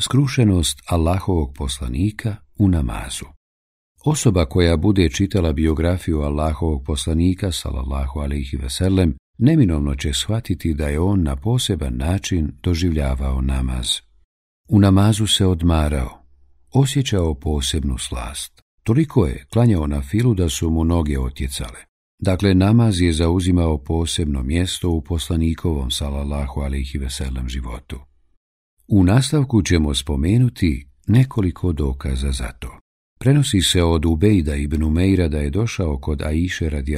Skrušenost Allahovog poslanika u namazu Osoba koja bude čitala biografiju Allahovog poslanika, salallahu alaihi veselem, neminovno će shvatiti da je on na poseban način doživljavao namaz. U namazu se odmarao, osjećao posebnu slast. Toliko je klanjao na filu da su mu noge otjecale. Dakle, namaz je zauzimao posebno mjesto u poslanikovom, salallahu alaihi veselem, životu. U nastavku ćemo spomenuti nekoliko dokaza za to. Prenosi se od Ubejda ibn Umeira da je došao kod Aiše radi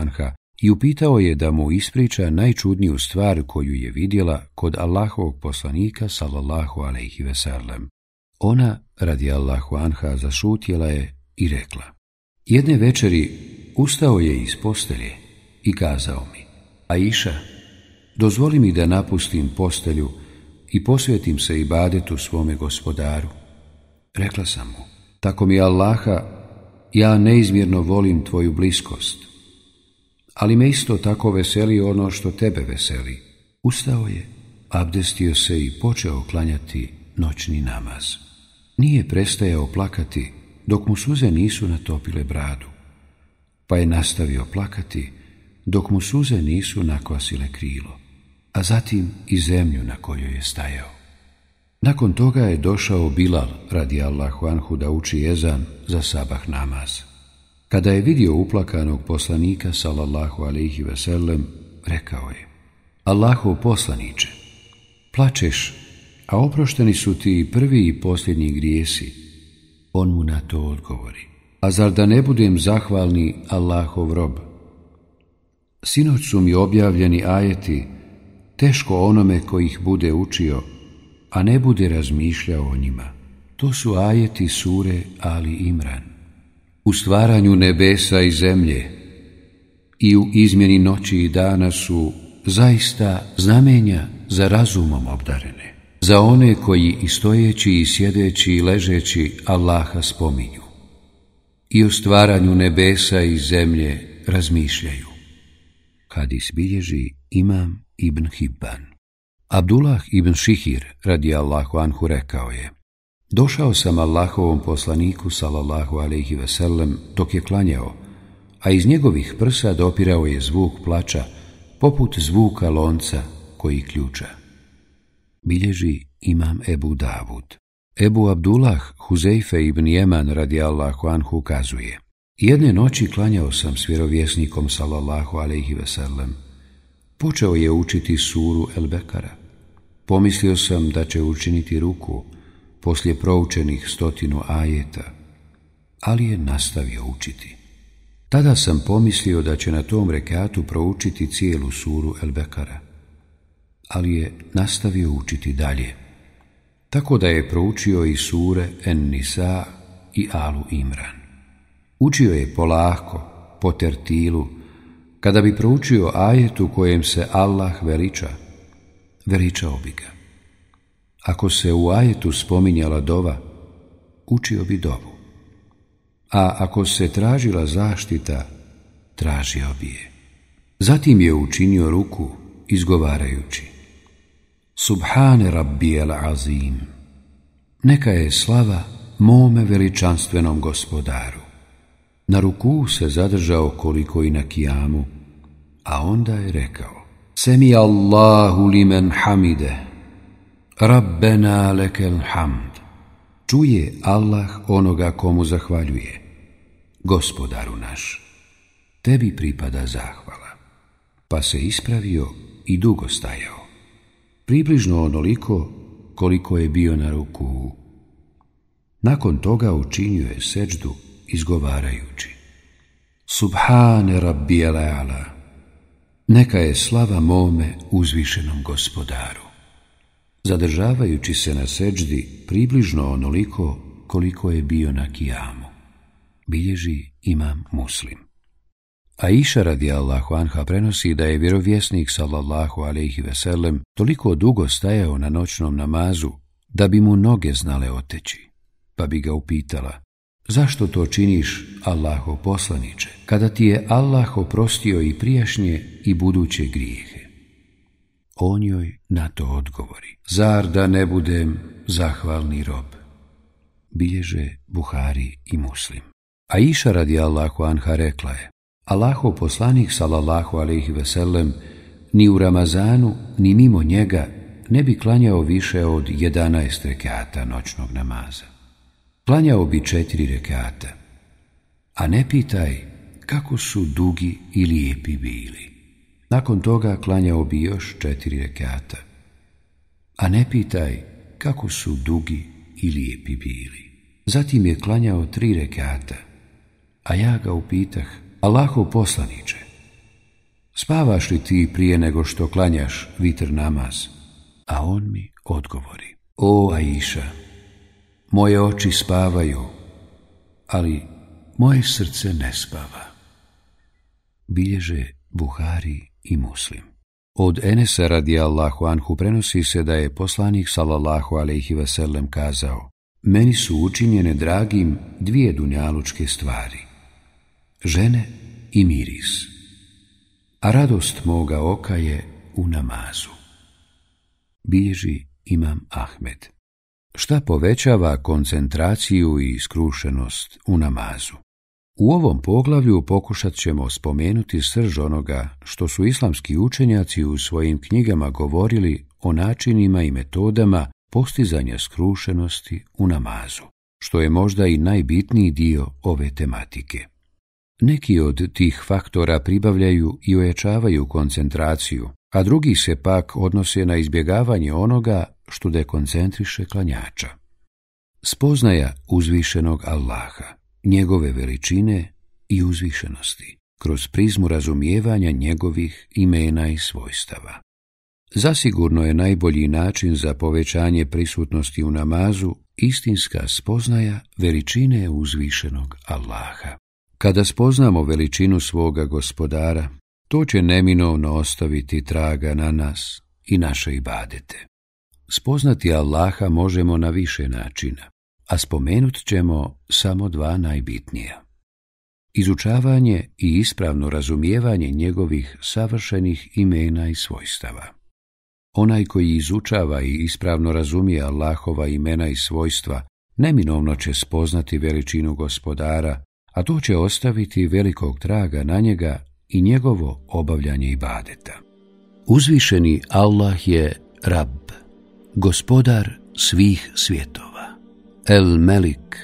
Anha i upitao je da mu ispriča najčudniju stvar koju je vidjela kod Allahovog poslanika sallallahu alaihi veselem. Ona, radi Anha, zašutjela je i rekla. Jedne večeri ustao je iz postelje i kazao mi, Aiša, dozvoli mi da napustim postelju i posvetim se i badetu svome gospodaru. Rekla sam mu, tako mi Allaha, ja neizmjerno volim tvoju bliskost, ali me isto tako veseli ono što tebe veseli. Ustao je, abdestio se i počeo klanjati noćni namaz. Nije prestajao plakati dok mu suze nisu natopile bradu, pa je nastavio plakati dok mu suze nisu nakvasile krilo a zatim i zemlju na kojoj je stajao. Nakon toga je došao Bilal radi Allahu Anhu da uči jezan za sabah namaz. Kada je vidio uplakanog poslanika sallallahu alaihi veselem, rekao je Allahov poslaniče, plačeš, a oprošteni su ti prvi i posljednji grijesi. On mu na to odgovori. A zar da ne budem zahvalni Allahov rob? Sinoć su mi objavljeni ajeti teško onome koji ih bude učio, a ne bude razmišljao o njima. To su ajeti sure Ali Imran. U stvaranju nebesa i zemlje i u izmjeni noći i dana su zaista znamenja za razumom obdarene, za one koji i stojeći i sjedeći i ležeći Allaha spominju. I o stvaranju nebesa i zemlje razmišljaju. Kad bilježi imam ibn Hibban. Abdullah ibn Šihir radi Allahu anhu rekao je Došao sam Allahovom poslaniku sallallahu alaihi veselem dok je klanjao, a iz njegovih prsa dopirao je zvuk plača poput zvuka lonca koji ključa. Bilježi imam Ebu Davud. Ebu Abdullah Huzeife ibn Jeman radi Allahu anhu kazuje Jedne noći klanjao sam s vjerovjesnikom sallallahu alaihi veselem Počeo je učiti suru Elbekara. Pomislio sam da će učiniti ruku poslije proučenih stotinu ajeta, ali je nastavio učiti. Tada sam pomislio da će na tom rekatu proučiti cijelu suru Elbekara, ali je nastavio učiti dalje, tako da je proučio i sure En-Nisa i Alu Imran. Učio je polako, po tertilu, kada bi proučio ajetu kojem se Allah veriča, veričao bi ga. Ako se u ajetu spominjala dova, učio bi dovu. A ako se tražila zaštita, tražio bi je. Zatim je učinio ruku, izgovarajući. Subhane rabbijel azim. Neka je slava mome veličanstvenom gospodaru. Na ruku se zadržao koliko i na kijamu, a onda je rekao Semi Allahu limen hamide, Rabbena lekel hamd. Čuje Allah onoga komu zahvaljuje, gospodaru naš, tebi pripada zahvala. Pa se ispravio i dugo stajao, približno onoliko koliko je bio na ruku. Nakon toga učinio je seđdu izgovarajući Subhane rabbi ala, neka je slava mome uzvišenom gospodaru. Zadržavajući se na seđdi približno onoliko koliko je bio na kijamu. Bilježi imam muslim. A iša radi Allahu Anha prenosi da je vjerovjesnik sallallahu alaihi veselem toliko dugo stajao na noćnom namazu da bi mu noge znale oteći, pa bi ga upitala Zašto to činiš, Allaho poslaniče, kada ti je Allah oprostio i prijašnje i buduće grijehe? On joj na to odgovori. Zar da ne budem zahvalni rob? Bilježe Buhari i Muslim. A iša radi Allahu Anha rekla je, Allaho poslanik salallahu alaihi veselem ni u Ramazanu, ni mimo njega ne bi klanjao više od 11 rekata noćnog namaza. Klanjao bi četiri rekata, a ne pitaj kako su dugi i lijepi bili. Nakon toga klanjao bi još četiri rekata, a ne pitaj kako su dugi i lijepi bili. Zatim je klanjao tri rekata, a ja ga upitah, lako poslaniče, spavaš li ti prije nego što klanjaš vitr namaz? A on mi odgovori, o Aisha, moje oči spavaju, ali moje srce ne spava. Bilježe Buhari i Muslim. Od Enesa Allahu anhu prenosi se da je poslanik sallallahu alaihi veselem kazao Meni su učinjene dragim dvije dunjalučke stvari, žene i miris, a radost moga oka je u namazu. Bilježi Imam Ahmed šta povećava koncentraciju i skrušenost u namazu. U ovom poglavlju pokušat ćemo spomenuti srž onoga što su islamski učenjaci u svojim knjigama govorili o načinima i metodama postizanja skrušenosti u namazu, što je možda i najbitniji dio ove tematike. Neki od tih faktora pribavljaju i ojačavaju koncentraciju, a drugi se pak odnose na izbjegavanje onoga što dekoncentriše klanjača. Spoznaja uzvišenog Allaha, njegove veličine i uzvišenosti, kroz prizmu razumijevanja njegovih imena i svojstava. Zasigurno je najbolji način za povećanje prisutnosti u namazu istinska spoznaja veličine uzvišenog Allaha. Kada spoznamo veličinu svoga gospodara, to će neminovno ostaviti traga na nas i naše ibadete. Spoznati Allaha možemo na više načina, a spomenut ćemo samo dva najbitnija. Izučavanje i ispravno razumijevanje njegovih savršenih imena i svojstava. Onaj koji izučava i ispravno razumije Allahova imena i svojstva, neminovno će spoznati veličinu gospodara, a to će ostaviti velikog traga na njega i njegovo obavljanje ibadeta. Uzvišeni Allah je Rab, gospodar svih svjetova. El Melik,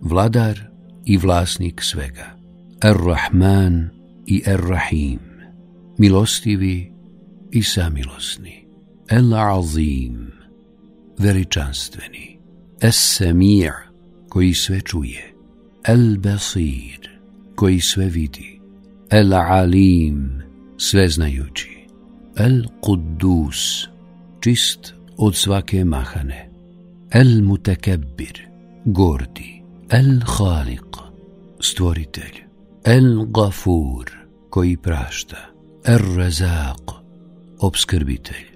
vladar i vlasnik svega. Er Rahman i Er Rahim, milostivi i samilosni. El Azim, veličanstveni. Es koji sve čuje. El Basir, koji sve vidi. El Alim, sveznajući. El Kudus, čist od svake mahane. El Mutekebir, gordi. El Khaliq, stvoritelj. El Gafur, koji prašta. El Razaq, obskrbitelj.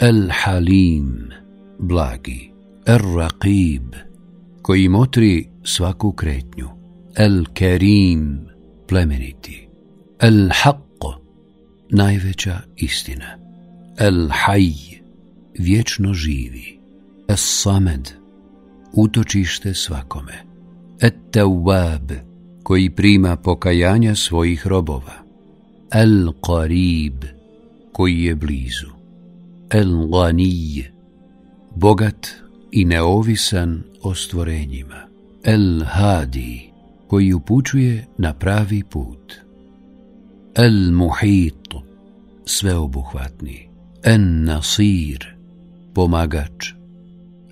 El Halim, blagi. El Raqib, koji motri svaku kretnju. El Kerim, plemeniti. El haqq, najveća istina. El haj, vječno živi. Es samed, utočište svakome. Et tawwab koji prima pokajanja svojih robova. El qarib, koji je blizu. El ghanij, bogat i neovisan o stvorenjima. El hadi, koji upućuje na pravi put. El Muhit, sveobuhvatni. En Nasir, pomagač.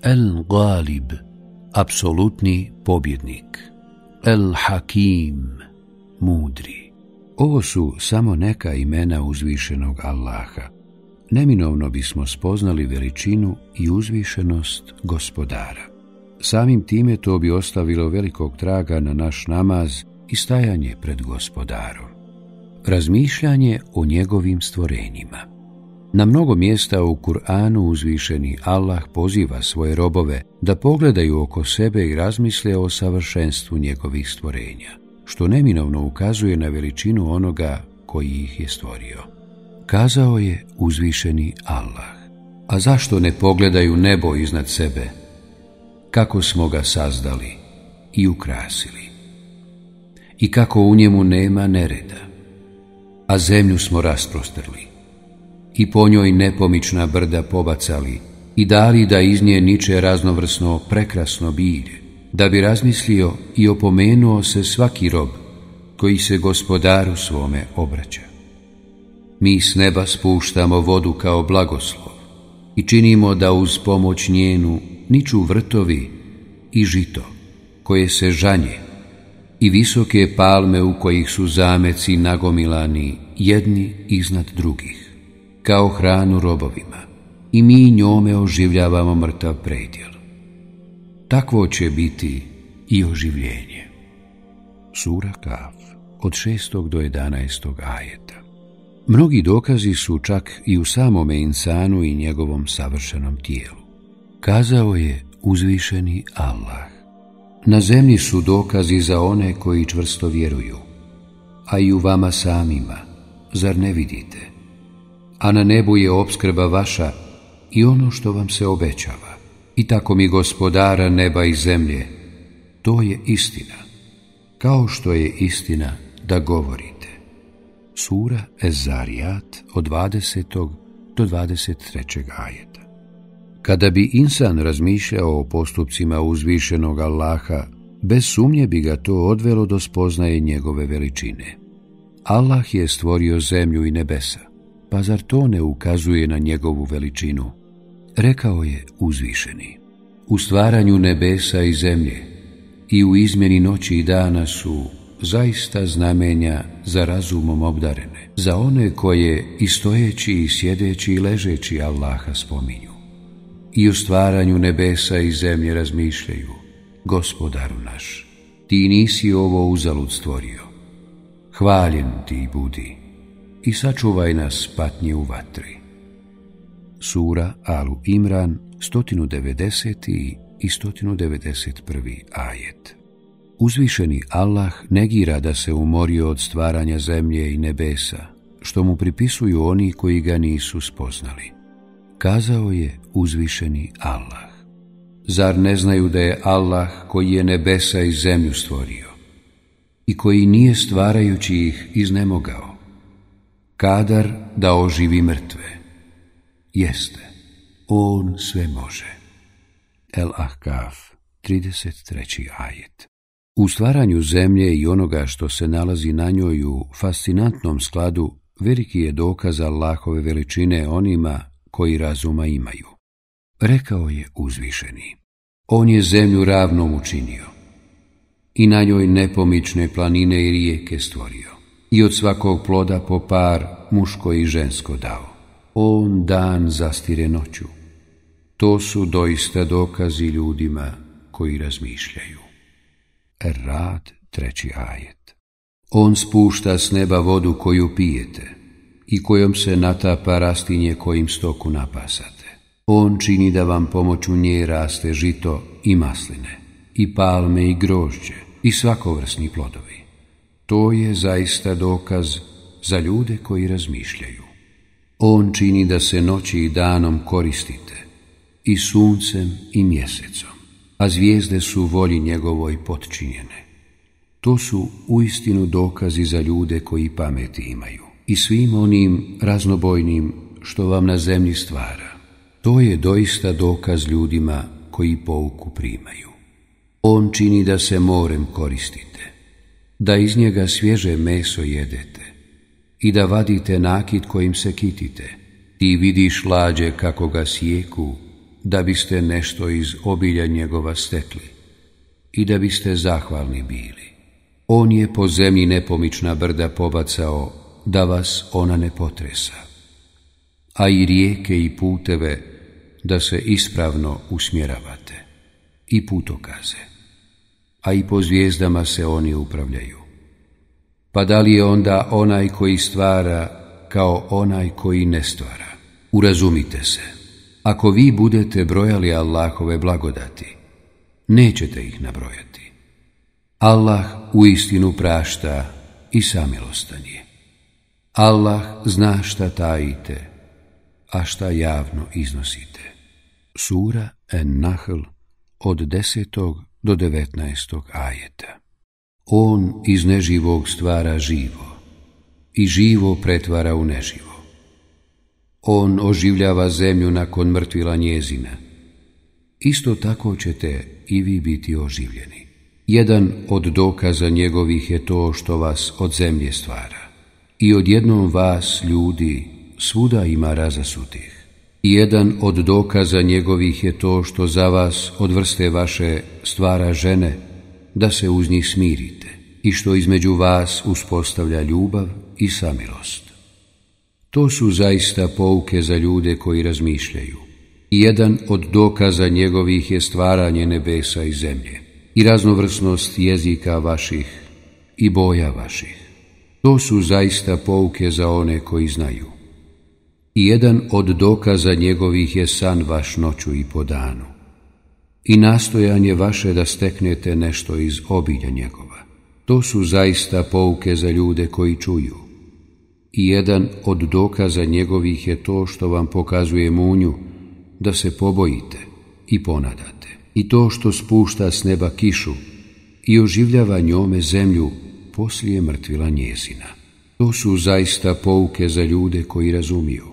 El Galib, apsolutni pobjednik. El Hakim, mudri. Ovo su samo neka imena uzvišenog Allaha. Neminovno bismo spoznali veličinu i uzvišenost gospodara. Samim time to bi ostavilo velikog traga na naš namaz i stajanje pred gospodarom. Razmišljanje o njegovim stvorenjima Na mnogo mjesta u Kur'anu uzvišeni Allah poziva svoje robove da pogledaju oko sebe i razmisle o savršenstvu njegovih stvorenja, što neminovno ukazuje na veličinu onoga koji ih je stvorio. Kazao je uzvišeni Allah. A zašto ne pogledaju nebo iznad sebe? Kako smo ga sazdali i ukrasili? I kako u njemu nema nereda? a zemlju smo rasprostrli i po njoj nepomična brda pobacali i dali da iz nje niče raznovrsno prekrasno bilje, da bi razmislio i opomenuo se svaki rob koji se gospodaru svome obraća. Mi s neba spuštamo vodu kao blagoslov i činimo da uz pomoć njenu niču vrtovi i žito koje se žanje i visoke palme u kojih su zameci nagomilani jedni iznad drugih, kao hranu robovima, i mi njome oživljavamo mrtav predjel. Takvo će biti i oživljenje. Sura Kaf od 6. do 11. ajeta. Mnogi dokazi su čak i u samome insanu i njegovom savršenom tijelu. Kazao je uzvišeni Allah. Na zemlji su dokazi za one koji čvrsto vjeruju, a i u vama samima, zar ne vidite? A na nebu je obskrba vaša i ono što vam se obećava. I tako mi gospodara neba i zemlje, to je istina, kao što je istina da govorite. Sura Ezarijat od 20. do 23. ajet. Kada bi insan razmišljao o postupcima uzvišenog Allaha, bez sumnje bi ga to odvelo do spoznaje njegove veličine. Allah je stvorio zemlju i nebesa, pa zar to ne ukazuje na njegovu veličinu? Rekao je uzvišeni. U stvaranju nebesa i zemlje i u izmjeni noći i dana su zaista znamenja za razumom obdarene, za one koje i stojeći i sjedeći i ležeći Allaha spominju i o stvaranju nebesa i zemlje razmišljaju, gospodaru naš, ti nisi ovo uzalud stvorio. Hvaljen ti budi i sačuvaj nas patnje u vatri. Sura Alu Imran 190. i 191. ajet Uzvišeni Allah negira da se umorio od stvaranja zemlje i nebesa, što mu pripisuju oni koji ga nisu spoznali kazao je uzvišeni Allah. Zar ne znaju da je Allah koji je nebesa i zemlju stvorio i koji nije stvarajući ih iznemogao? Kadar da oživi mrtve. Jeste, On sve može. El Ahkaf, 33. ajet. U stvaranju zemlje i onoga što se nalazi na njoj u fascinantnom skladu, veliki je dokaz Allahove veličine onima koji razuma imaju. Rekao je uzvišeni. On je zemlju ravnom učinio i na njoj nepomične planine i rijeke stvorio i od svakog ploda po par muško i žensko dao. On dan zastire noću. To su doista dokazi ljudima koji razmišljaju. Rad treći ajet. On spušta s neba vodu koju pijete i kojom se natapa rastinje kojim stoku napasate. On čini da vam pomoću nje raste žito i masline, i palme i grožđe, i svakovrsni plodovi. To je zaista dokaz za ljude koji razmišljaju. On čini da se noći i danom koristite, i suncem i mjesecom, a zvijezde su volji njegovoj potčinjene. To su uistinu dokazi za ljude koji pameti imaju i svim onim raznobojnim što vam na zemlji stvara. To je doista dokaz ljudima koji pouku primaju. On čini da se morem koristite, da iz njega svježe meso jedete i da vadite nakit kojim se kitite. Ti vidiš lađe kako ga sjeku, da biste nešto iz obilja njegova stekli i da biste zahvalni bili. On je po zemlji nepomična brda pobacao da vas ona ne potresa, a i rijeke i puteve da se ispravno usmjeravate, i putokaze, a i po zvijezdama se oni upravljaju. Pa da li je onda onaj koji stvara kao onaj koji ne stvara? Urazumite se, ako vi budete brojali Allahove blagodati, nećete ih nabrojati. Allah u istinu prašta i samilostan Allah zna šta tajite, a šta javno iznosite. Sura en Nahl od 10. do 19. ajeta. On iz neživog stvara živo i živo pretvara u neživo. On oživljava zemlju nakon mrtvila njezina. Isto tako ćete i vi biti oživljeni. Jedan od dokaza njegovih je to što vas od zemlje stvara i odjednom vas, ljudi, svuda ima razasutih. Jedan od dokaza njegovih je to što za vas od vrste vaše stvara žene, da se uz njih smirite i što između vas uspostavlja ljubav i samilost. To su zaista pouke za ljude koji razmišljaju. Jedan od dokaza njegovih je stvaranje nebesa i zemlje i raznovrsnost jezika vaših i boja vaših. To su zaista pouke za one koji znaju. I jedan od dokaza njegovih je san vaš noću i po danu. I nastojanje vaše da steknete nešto iz obilja njegova. To su zaista pouke za ljude koji čuju. I jedan od dokaza njegovih je to što vam pokazuje munju, da se pobojite i ponadate. I to što spušta s neba kišu i oživljava njome zemlju, poslije mrtvila njezina. To su zaista pouke za ljude koji razumiju.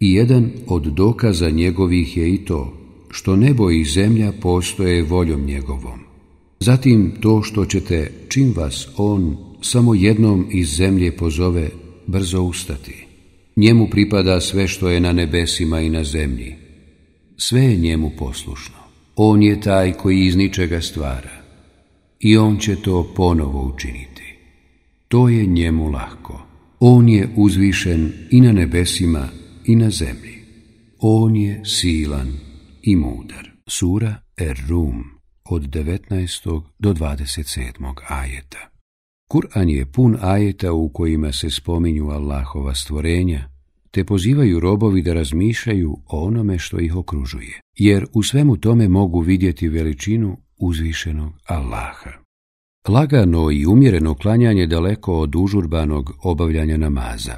I jedan od dokaza njegovih je i to što nebo i zemlja postoje voljom njegovom. Zatim to što ćete, čim vas on samo jednom iz zemlje pozove, brzo ustati. Njemu pripada sve što je na nebesima i na zemlji. Sve je njemu poslušno. On je taj koji iz ničega stvara. I on će to ponovo učiniti. To je njemu lako. On je uzvišen i na nebesima i na zemlji. On je silan i mudar. Sura Er-Rum od 19. do 27. ajeta. Kur'an je pun ajeta u kojima se spominju Allahova stvorenja, te pozivaju robovi da razmišljaju o onome što ih okružuje, jer u svemu tome mogu vidjeti veličinu uzvišenog Allaha. Lagano i umjereno klanjanje daleko od užurbanog obavljanja namaza.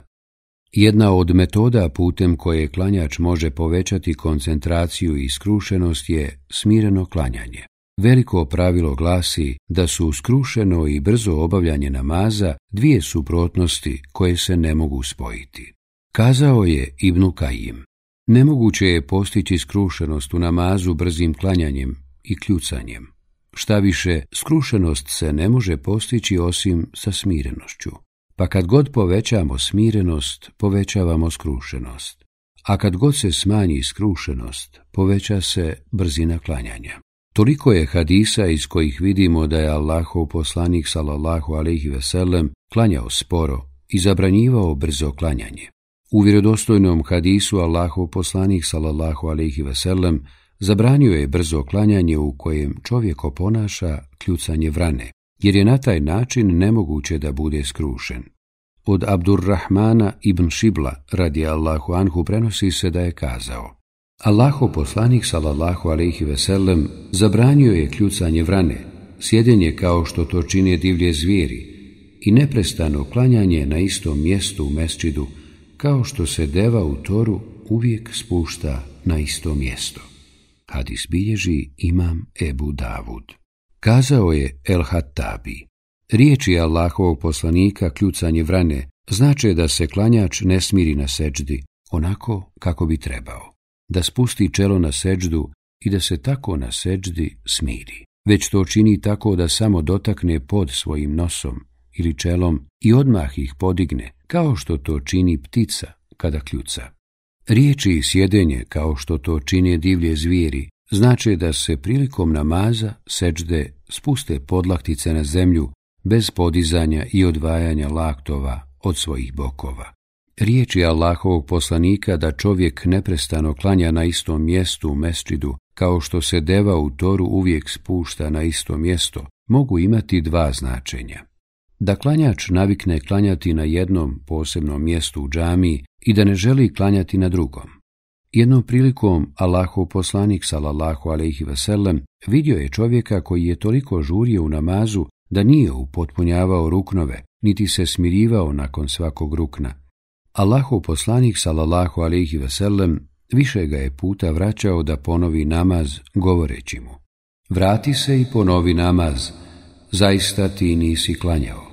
Jedna od metoda putem koje klanjač može povećati koncentraciju i skrušenost je smireno klanjanje. Veliko pravilo glasi da su skrušeno i brzo obavljanje namaza dvije suprotnosti koje se ne mogu spojiti. Kazao je Ibnu Kajim. Nemoguće je postići skrušenost u namazu brzim klanjanjem i kljucanjem. Šta više, skrušenost se ne može postići osim sa smirenošću. Pa kad god povećamo smirenost, povećavamo skrušenost. A kad god se smanji skrušenost, poveća se brzina klanjanja. Toliko je hadisa iz kojih vidimo da je Allahov poslanik sallallahu alejhi ve sellem klanjao sporo i zabranjivao brzo klanjanje. U vjerodostojnom hadisu Allahov poslanik sallallahu alejhi ve sellem Zabranio je brzo klanjanje u kojem čovjek oponaša kljucanje vrane, jer je na taj način nemoguće da bude skrušen. Od Abdurrahmana ibn Šibla radi Allahu Anhu prenosi se da je kazao Allaho poslanik salallahu alaihi veselem zabranio je kljucanje vrane, sjedenje kao što to čine divlje zvijeri i neprestano klanjanje na istom mjestu u mesčidu, kao što se deva u toru uvijek spušta na isto mjesto. Hadis bilježi imam Ebu Davud. Kazao je El Hattabi. Riječi Allahovog poslanika kljucanje vrane znače da se klanjač ne smiri na seđdi onako kako bi trebao. Da spusti čelo na seđdu i da se tako na seđdi smiri. Već to čini tako da samo dotakne pod svojim nosom ili čelom i odmah ih podigne, kao što to čini ptica kada kljuca. Riječi sjedenje, kao što to čine divlje zvijeri, znači da se prilikom namaza sečde, spuste podlaktice na zemlju bez podizanja i odvajanja laktova od svojih bokova. Riječi Allahovog poslanika da čovjek neprestano klanja na istom mjestu u mesčidu, kao što se deva u toru uvijek spušta na isto mjesto, mogu imati dva značenja. Da klanjač navikne klanjati na jednom posebnom mjestu u džamiji, i da ne želi klanjati na drugom. Jednom prilikom Allahov poslanik sallallahu alejhi ve sellem vidio je čovjeka koji je toliko žurio u namazu da nije upotpunjavao ruknove, niti se smirivao nakon svakog rukna. Allahov poslanik sallallahu alejhi ve sellem više ga je puta vraćao da ponovi namaz govoreći mu: Vrati se i ponovi namaz, zaista ti nisi klanjao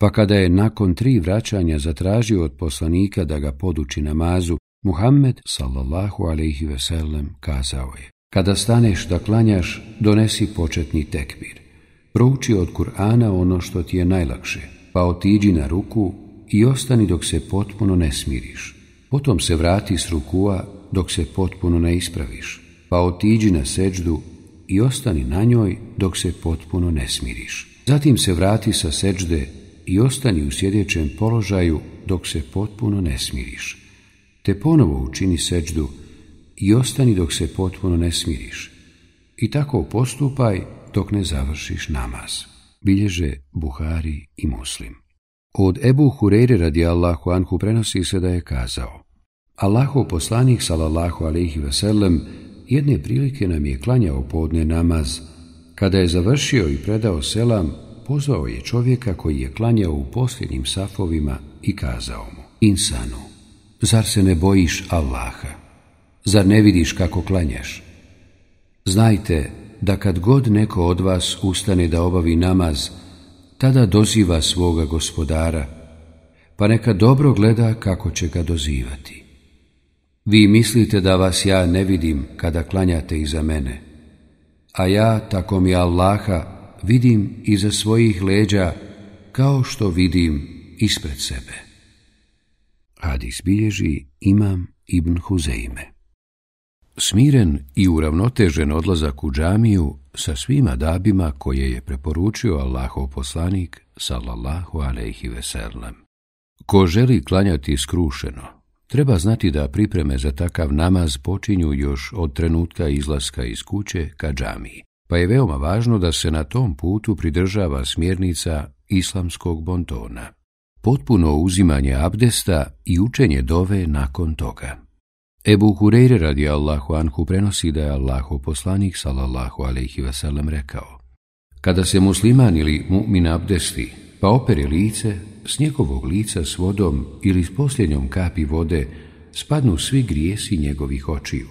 pa kada je nakon tri vraćanja zatražio od poslanika da ga poduči namazu, Muhammed sallallahu alaihi veselem kazao je Kada staneš da klanjaš, donesi početni tekbir. Prouči od Kur'ana ono što ti je najlakše, pa otiđi na ruku i ostani dok se potpuno ne smiriš. Potom se vrati s rukua dok se potpuno ne ispraviš, pa otiđi na seđdu i ostani na njoj dok se potpuno ne smiriš. Zatim se vrati sa seđde i ostani u sjedećem položaju dok se potpuno ne smiriš. Te ponovo učini seđdu i ostani dok se potpuno ne smiriš. I tako postupaj dok ne završiš namaz. Bilježe Buhari i Muslim. Od Ebu Hureyre radi Allahu Anhu prenosi se da je kazao Allahu poslanik salallahu alaihi veselem jedne prilike nam je klanjao podne namaz. Kada je završio i predao selam, pozvao je čovjeka koji je klanjao u posljednjim safovima i kazao mu, Insanu, zar se ne bojiš Allaha? Zar ne vidiš kako klanjaš? Znajte da kad god neko od vas ustane da obavi namaz, tada doziva svoga gospodara, pa neka dobro gleda kako će ga dozivati. Vi mislite da vas ja ne vidim kada klanjate iza mene, a ja, tako mi Allaha, vidim iza svojih leđa kao što vidim ispred sebe. Hadis bilježi imam Ibn Huzeime. Smiren i uravnotežen odlazak u džamiju sa svima dabima koje je preporučio Allahov poslanik sallallahu alejhi ve sellem. Ko želi klanjati skrušeno, treba znati da pripreme za takav namaz počinju još od trenutka izlaska iz kuće ka džamiji pa je veoma važno da se na tom putu pridržava smjernica islamskog bontona. Potpuno uzimanje abdesta i učenje dove nakon toga. Ebu Hureyre radi Allahu Anhu prenosi da je Allahu poslanik sallallahu alaihi wasallam rekao Kada se musliman ili mu'min abdesti, pa opere lice, s njegovog lica s vodom ili s posljednjom kapi vode spadnu svi grijesi njegovih očiju.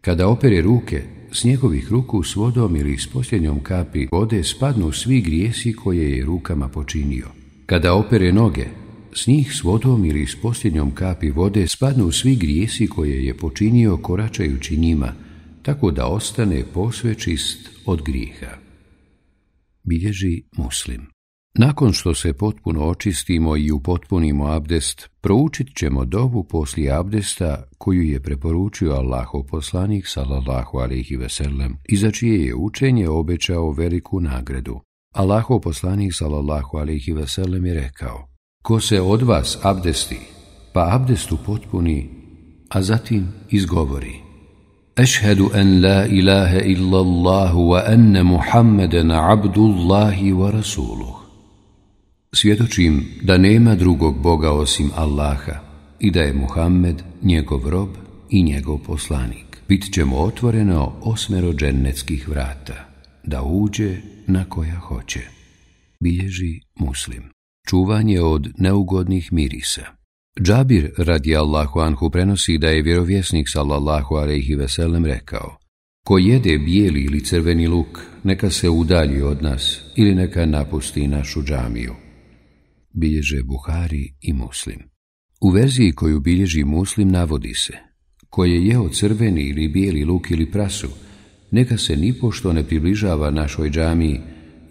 Kada opere ruke, s njegovih ruku s vodom ili s posljednjom kapi vode spadnu svi grijesi koje je rukama počinio. Kada opere noge, s njih s vodom ili s posljednjom kapi vode spadnu svi grijesi koje je počinio koračajući njima, tako da ostane posve čist od grijeha. Bilježi muslim. Nakon što se potpuno očistimo i upotpunimo abdest, proučit ćemo dovu poslije abdesta koju je preporučio Allahov poslanik sallallahu alaihi veselem i za čije je učenje obećao veliku nagradu. Allahov poslanik sallallahu i veselem je rekao Ko se od vas abdesti, pa abdestu potpuni, a zatim izgovori Ešhedu en la ilaha illallahu wa enne Muhammeden abdullahi wa rasuluh Svjedočim da nema drugog Boga osim Allaha i da je Muhammed njegov rob i njegov poslanik. Bit ćemo otvoreno osmero džennetskih vrata, da uđe na koja hoće. Bilježi muslim. Čuvanje od neugodnih mirisa. Džabir radi Allahu Anhu prenosi da je vjerovjesnik sallallahu alaihi veselem rekao Ko jede bijeli ili crveni luk, neka se udalji od nas ili neka napusti našu džamiju bilježe Buhari i Muslim. U verziji koju bilježi Muslim navodi se koje jeo crveni ili bijeli luk ili prasu, neka se nipošto ne približava našoj džamiji,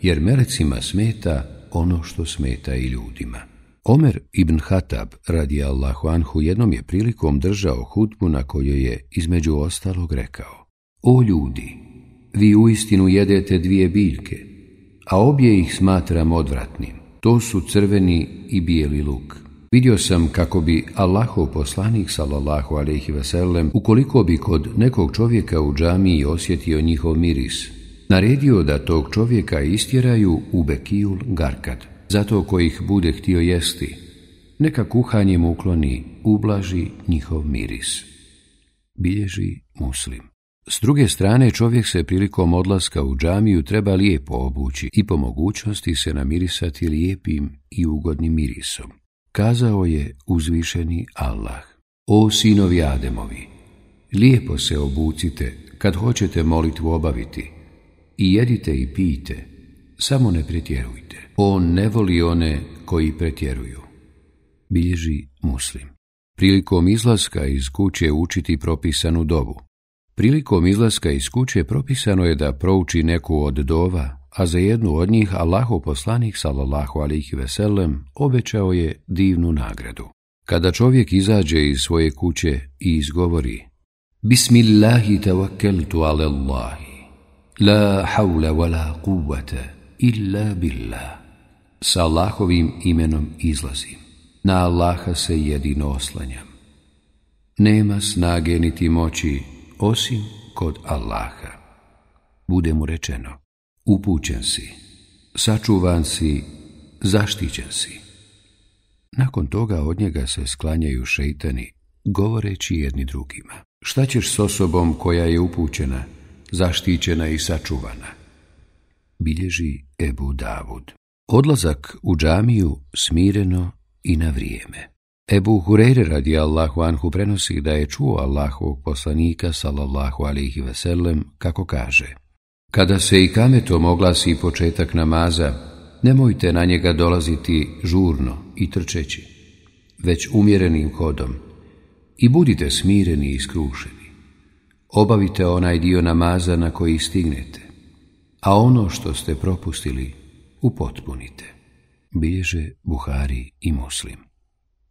jer melecima smeta ono što smeta i ljudima. Omer ibn Hatab radi Allahu Anhu jednom je prilikom držao hutbu na kojoj je između ostalog rekao O ljudi, vi uistinu jedete dvije biljke, a obje ih smatram odvratnim. To su crveni i bijeli luk. Vidio sam kako bi Allahov poslanik sallallahu alejhi ve sellem ukoliko bi kod nekog čovjeka u džamiji osjetio njihov miris, naredio da tog čovjeka istjeraju u bekijul garkad. Zato kojih bude htio jesti, neka kuhanjem ukloni, ublaži njihov miris. Bilježi muslim. S druge strane, čovjek se prilikom odlaska u džamiju treba lijepo obući i po mogućnosti se namirisati lijepim i ugodnim mirisom. Kazao je uzvišeni Allah. O sinovi Ademovi, lijepo se obucite kad hoćete molitvu obaviti i jedite i pijte, samo ne pretjerujte. On ne voli one koji pretjeruju. Bilježi muslim. Prilikom izlaska iz kuće učiti propisanu dobu Prilikom izlaska iz kuće propisano je da prouči neku od dova, a za jednu od njih Allahu poslanik sallallahu alihi veselem obećao je divnu nagradu. Kada čovjek izađe iz svoje kuće i izgovori Bismillahi tawakkeltu ala Allahi, la hawla wa la illa billah, sa Allahovim imenom izlazim, na Allaha se jedino oslanjam. Nema snage niti moći osim kod Allaha. Bude mu rečeno, upućen si, sačuvan si, zaštićen si. Nakon toga od njega se sklanjaju šeitani, govoreći jedni drugima. Šta ćeš s osobom koja je upućena, zaštićena i sačuvana? Bilježi Ebu Davud. Odlazak u džamiju smireno i na vrijeme. Ebu Hureyre radijallahu anhu prenosi da je čuo Allahovog poslanika sallallahu alihi veselem kako kaže Kada se i kametom oglasi početak namaza, nemojte na njega dolaziti žurno i trčeći, već umjerenim hodom i budite smireni i skrušeni. Obavite onaj dio namaza na koji stignete, a ono što ste propustili upotpunite. Bilježe Buhari i Muslim.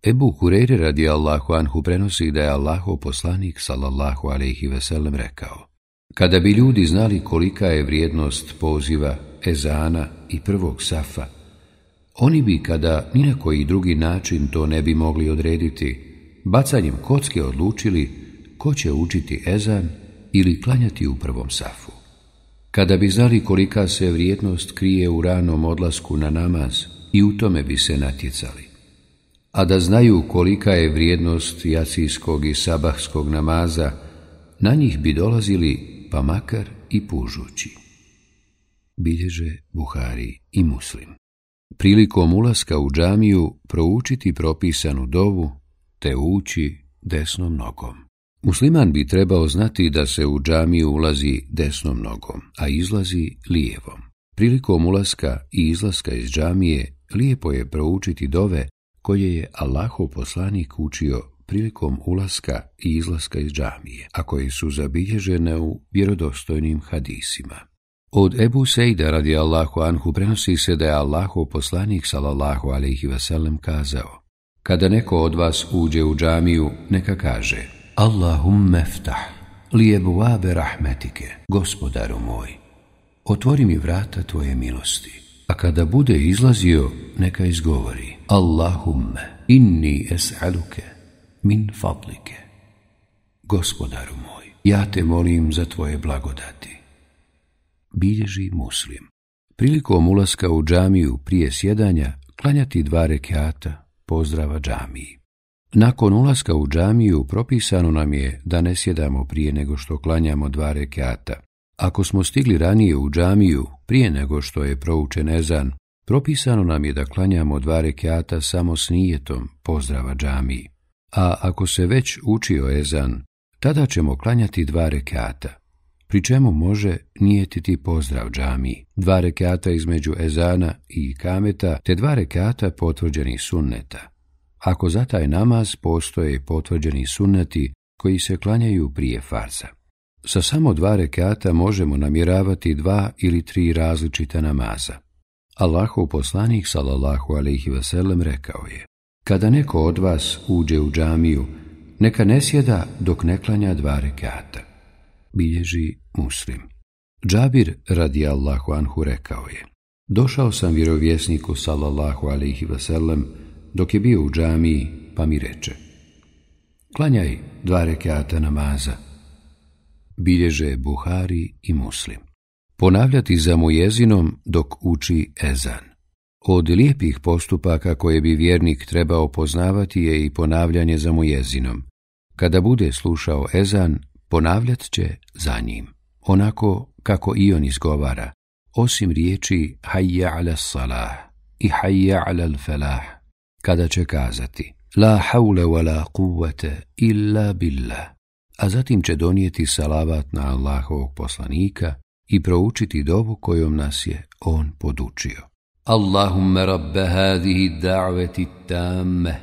Ebu Hureyre radi Allahu anhu prenosi da je Allaho poslanik sallallahu alaihi veselem rekao Kada bi ljudi znali kolika je vrijednost poziva, ezana i prvog safa, oni bi kada ni na koji drugi način to ne bi mogli odrediti, bacanjem kocke odlučili ko će učiti ezan ili klanjati u prvom safu. Kada bi znali kolika se vrijednost krije u ranom odlasku na namaz i u tome bi se natjecali a da znaju kolika je vrijednost jacijskog i sabahskog namaza, na njih bi dolazili pa makar i pužući. Bilježe Buhari i Muslim. Prilikom ulaska u džamiju proučiti propisanu dovu te ući desnom nogom. Musliman bi trebao znati da se u džamiju ulazi desnom nogom, a izlazi lijevom. Prilikom ulaska i izlaska iz džamije lijepo je proučiti dove koje je Allahov poslanik učio prilikom ulaska i izlaska iz džamije, a koje su zabilježene u vjerodostojnim hadisima. Od Ebu Sejda radi Allahu Anhu prenosi se da je Allahov poslanik salallahu alaihi vasallam kazao Kada neko od vas uđe u džamiju, neka kaže li ftah, abe rahmetike, gospodaru moj, otvori mi vrata tvoje milosti a kada bude izlazio, neka izgovori Allahumme, inni es'aluke, min fadlike. Gospodaru moj, ja te molim za tvoje blagodati. Bilježi muslim. Prilikom ulaska u džamiju prije sjedanja, klanjati dva rekiata, pozdrava džamiji. Nakon ulaska u džamiju propisano nam je da ne sjedamo prije nego što klanjamo dva rekiata. Ako smo stigli ranije u džamiju, prije nego što je proučen ezan, propisano nam je da klanjamo dva rekiata samo s nijetom pozdrava džami. A ako se već učio ezan, tada ćemo klanjati dva rekiata, pri čemu može nijetiti pozdrav džami, Dva rekiata između ezana i kameta, te dva rekata potvrđenih sunneta. Ako za taj namaz postoje potvrđeni sunneti koji se klanjaju prije farza. Sa samo dva rekata možemo namiravati dva ili tri različita namaza. Allahov poslanik sallallahu alejhi ve rekao je: Kada neko od vas uđe u džamiju, neka ne sjeda dok ne klanja dva rekata. Bilježi Muslim. Džabir radi Allahu anhu rekao je: Došao sam vjerovjesniku sallallahu alejhi ve dok je bio u džamiji, pa mi reče: Klanjaj dva rekata namaza bilježe Buhari i Muslim. Ponavljati za jezinom dok uči ezan. Od lijepih postupaka koje bi vjernik trebao poznavati je i ponavljanje za jezinom. Kada bude slušao ezan, ponavljat će za njim, onako kako i on izgovara, osim riječi hajja ala salah i hajja ala felah, kada će kazati La haule wa la kuvvete illa billah. a zatim će donijeti salavat na Allahovog poslanika i proučiti dovu kojom nas je on podučio. Allahumma rabbe hadihi da'veti tamme,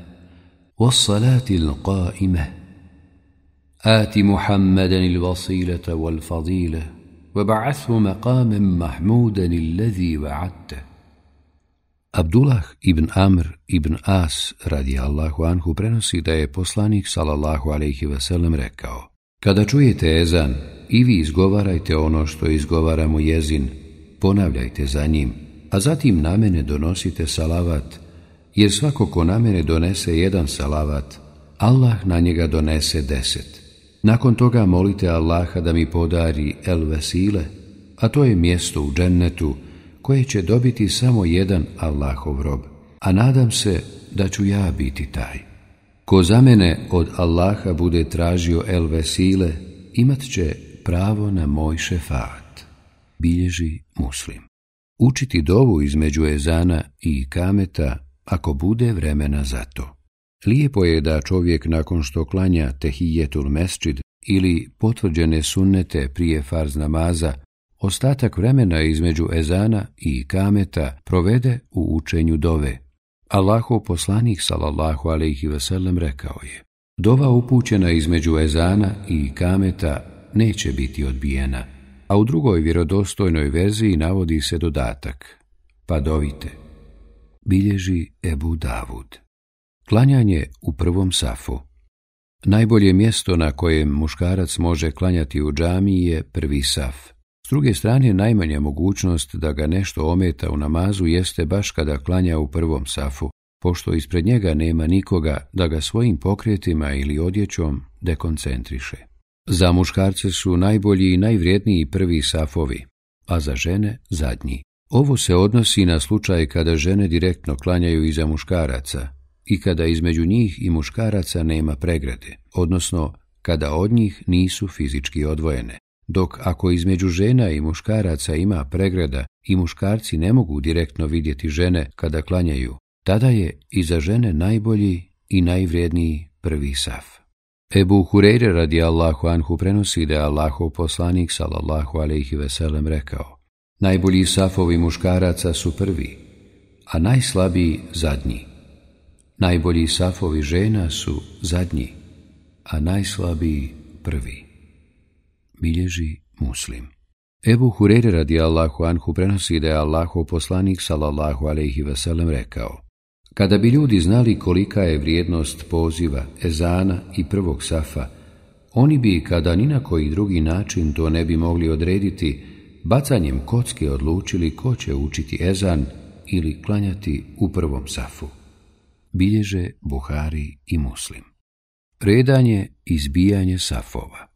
والصلاة القائمة آت محمدا الوصيلة والفضيلة وبعثه مقاما محمودا الذي وعدته Abdullah ibn Amr ibn As radi Allahu anhu prenosi da je poslanik salallahu alaihi veselem rekao Kada čujete ezan, i vi izgovarajte ono što izgovara mu jezin, ponavljajte za njim, a zatim na mene donosite salavat, jer svako ko na mene donese jedan salavat, Allah na njega donese deset. Nakon toga molite Allaha da mi podari el vesile, a to je mjesto u džennetu, koje će dobiti samo jedan Allahov rob, a nadam se da ću ja biti taj. Ko za mene od Allaha bude tražio el vesile, imat će pravo na moj šefaat, bilježi muslim. Učiti dovu između ezana i kameta ako bude vremena za to. Lijepo je da čovjek nakon što klanja tehijetul mesčid ili potvrđene sunnete prije farz namaza ostatak vremena između ezana i kameta provede u učenju dove. Allahov poslanik sallallahu alejhi ve sellem rekao je: Dova upućena između ezana i kameta neće biti odbijena, a u drugoj vjerodostojnoj verziji navodi se dodatak: Pa dovite. Bilježi Ebu Davud. Klanjanje u prvom safu. Najbolje mjesto na kojem muškarac može klanjati u džamiji je prvi saf. S druge strane, najmanja mogućnost da ga nešto ometa u namazu jeste baš kada klanja u prvom safu, pošto ispred njega nema nikoga da ga svojim pokretima ili odjećom dekoncentriše. Za muškarce su najbolji i najvrijedniji prvi safovi, a za žene zadnji. Ovo se odnosi na slučaj kada žene direktno klanjaju iza muškaraca i kada između njih i muškaraca nema pregrade, odnosno kada od njih nisu fizički odvojene dok ako između žena i muškaraca ima pregrada i muškarci ne mogu direktno vidjeti žene kada klanjaju, tada je i za žene najbolji i najvrijedniji prvi saf. Ebu Hureyre radi Allahu Anhu prenosi da je Allahov poslanik sallallahu alaihi veselem rekao Najbolji safovi muškaraca su prvi, a najslabiji zadnji. Najbolji safovi žena su zadnji, a najslabiji prvi bilježi muslim. Ebu Hurere radi Allahu Anhu prenosi da je Allahu poslanik sallallahu alaihi veselem rekao Kada bi ljudi znali kolika je vrijednost poziva, ezana i prvog safa, oni bi, kada ni na koji drugi način to ne bi mogli odrediti, bacanjem kocke odlučili ko će učiti ezan ili klanjati u prvom safu. Bilježe Buhari i Muslim. Redanje i izbijanje safova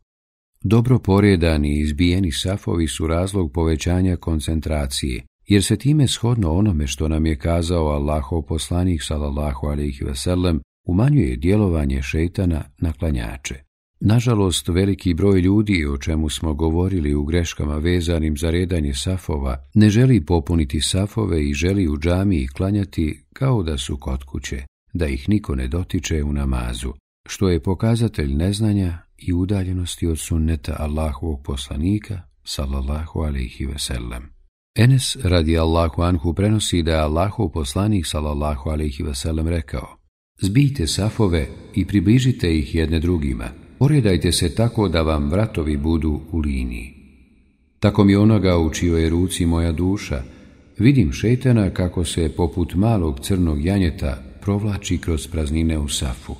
dobro poredani i izbijeni safovi su razlog povećanja koncentracije, jer se time shodno onome što nam je kazao Allahov poslanik sallallahu alaihi veselem, umanjuje djelovanje šeitana na klanjače. Nažalost, veliki broj ljudi, o čemu smo govorili u greškama vezanim za redanje safova, ne želi popuniti safove i želi u ih klanjati kao da su kod kuće, da ih niko ne dotiče u namazu, što je pokazatelj neznanja i udaljenosti od sunneta Allahovog poslanika, sallallahu alaihi veselem. Enes radi Allahu anhu prenosi da je Allahov poslanik, sallallahu alaihi veselem, rekao Zbijte safove i približite ih jedne drugima. Poredajte se tako da vam vratovi budu u liniji. Tako mi onoga u čijoj je ruci moja duša, vidim šetena kako se poput malog crnog janjeta provlači kroz praznine u safu.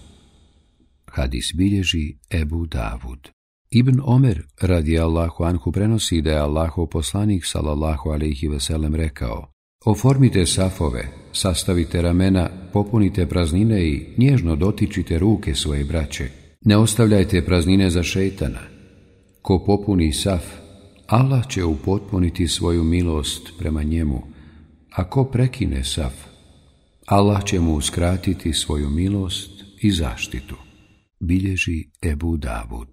Hadis bilježi Ebu Davud. Ibn Omer radi Allahu Anhu prenosi da je Allahov poslanik salallahu alaihi veselem rekao Oformite safove, sastavite ramena, popunite praznine i nježno dotičite ruke svoje braće. Ne ostavljajte praznine za šeitana. Ko popuni saf, Allah će upotpuniti svoju milost prema njemu, a ko prekine saf, Allah će mu uskratiti svoju milost i zaštitu bilježi Ebu Davud.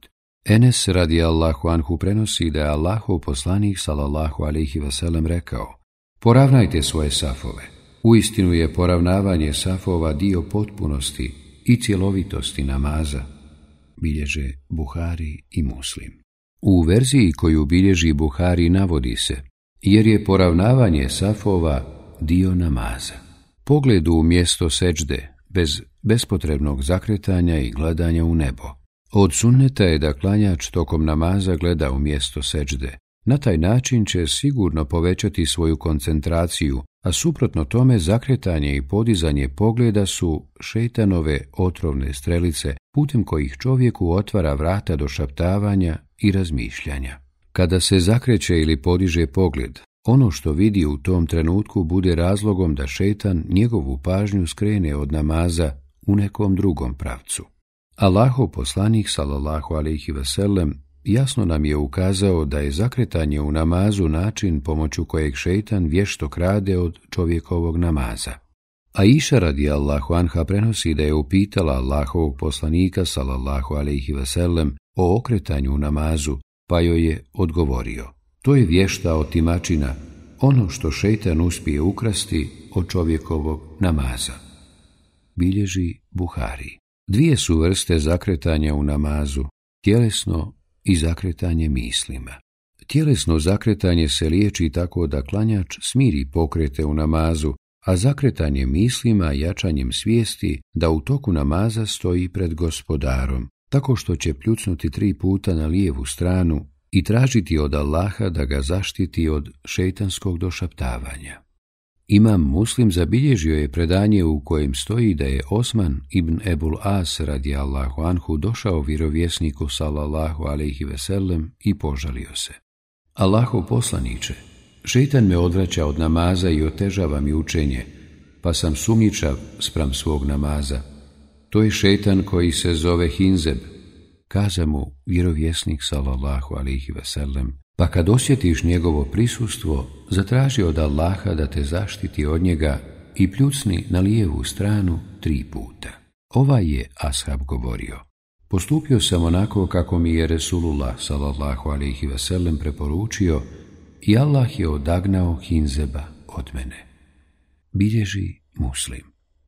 Enes radi Allahu Anhu prenosi da je Allahu poslanik salallahu alihi vasalem rekao Poravnajte svoje safove. Uistinu je poravnavanje safova dio potpunosti i cjelovitosti namaza, bilježe Buhari i Muslim. U verziji koju bilježi Buhari navodi se, jer je poravnavanje safova dio namaza. Pogledu u mjesto seđde, bez bespotrebnog zakretanja i gledanja u nebo. Od sunneta je da klanjač tokom namaza gleda u mjesto seđde. Na taj način će sigurno povećati svoju koncentraciju, a suprotno tome zakretanje i podizanje pogleda su šetanove otrovne strelice, putem kojih čovjeku otvara vrata do šaptavanja i razmišljanja. Kada se zakreće ili podiže pogled, ono što vidi u tom trenutku bude razlogom da šetan njegovu pažnju skrene od namaza u nekom drugom pravcu. Allaho poslanik sallallahu alaihi sellem jasno nam je ukazao da je zakretanje u namazu način pomoću kojeg šetan vješto krade od čovjekovog namaza. A iša radi Allahu Anha prenosi da je upitala Allahovog poslanika sallallahu alaihi sellem o okretanju u namazu, pa joj je odgovorio. To je vješta otimačina, ono što šeitan uspije ukrasti od čovjekovog namaza. Bilježi Buhari. Dvije su vrste zakretanja u namazu, tjelesno i zakretanje mislima. Tjelesno zakretanje se liječi tako da klanjač smiri pokrete u namazu, a zakretanje mislima jačanjem svijesti da u toku namaza stoji pred gospodarom, tako što će pljucnuti tri puta na lijevu stranu i tražiti od Allaha da ga zaštiti od šeitanskog došaptavanja. Imam Muslim zabilježio je predanje u kojem stoji da je Osman ibn Ebul As radi Allahu Anhu došao virovjesniku sallallahu alaihi veselem i požalio se. Allaho poslaniče, šeitan me odvraća od namaza i otežava mi učenje, pa sam sumničav spram svog namaza. To je šeitan koji se zove Hinzeb, Kaze mu vjerovjesnik sallallahu alihi veselem, pa kad osjetiš njegovo prisustvo, zatraži od Allaha da te zaštiti od njega i pljucni na lijevu stranu tri puta. Ovaj je Ashab govorio. Postupio sam onako kako mi je Resulullah sallallahu alihi veselem preporučio i Allah je odagnao Hinzeba od mene. Bilježi muslim.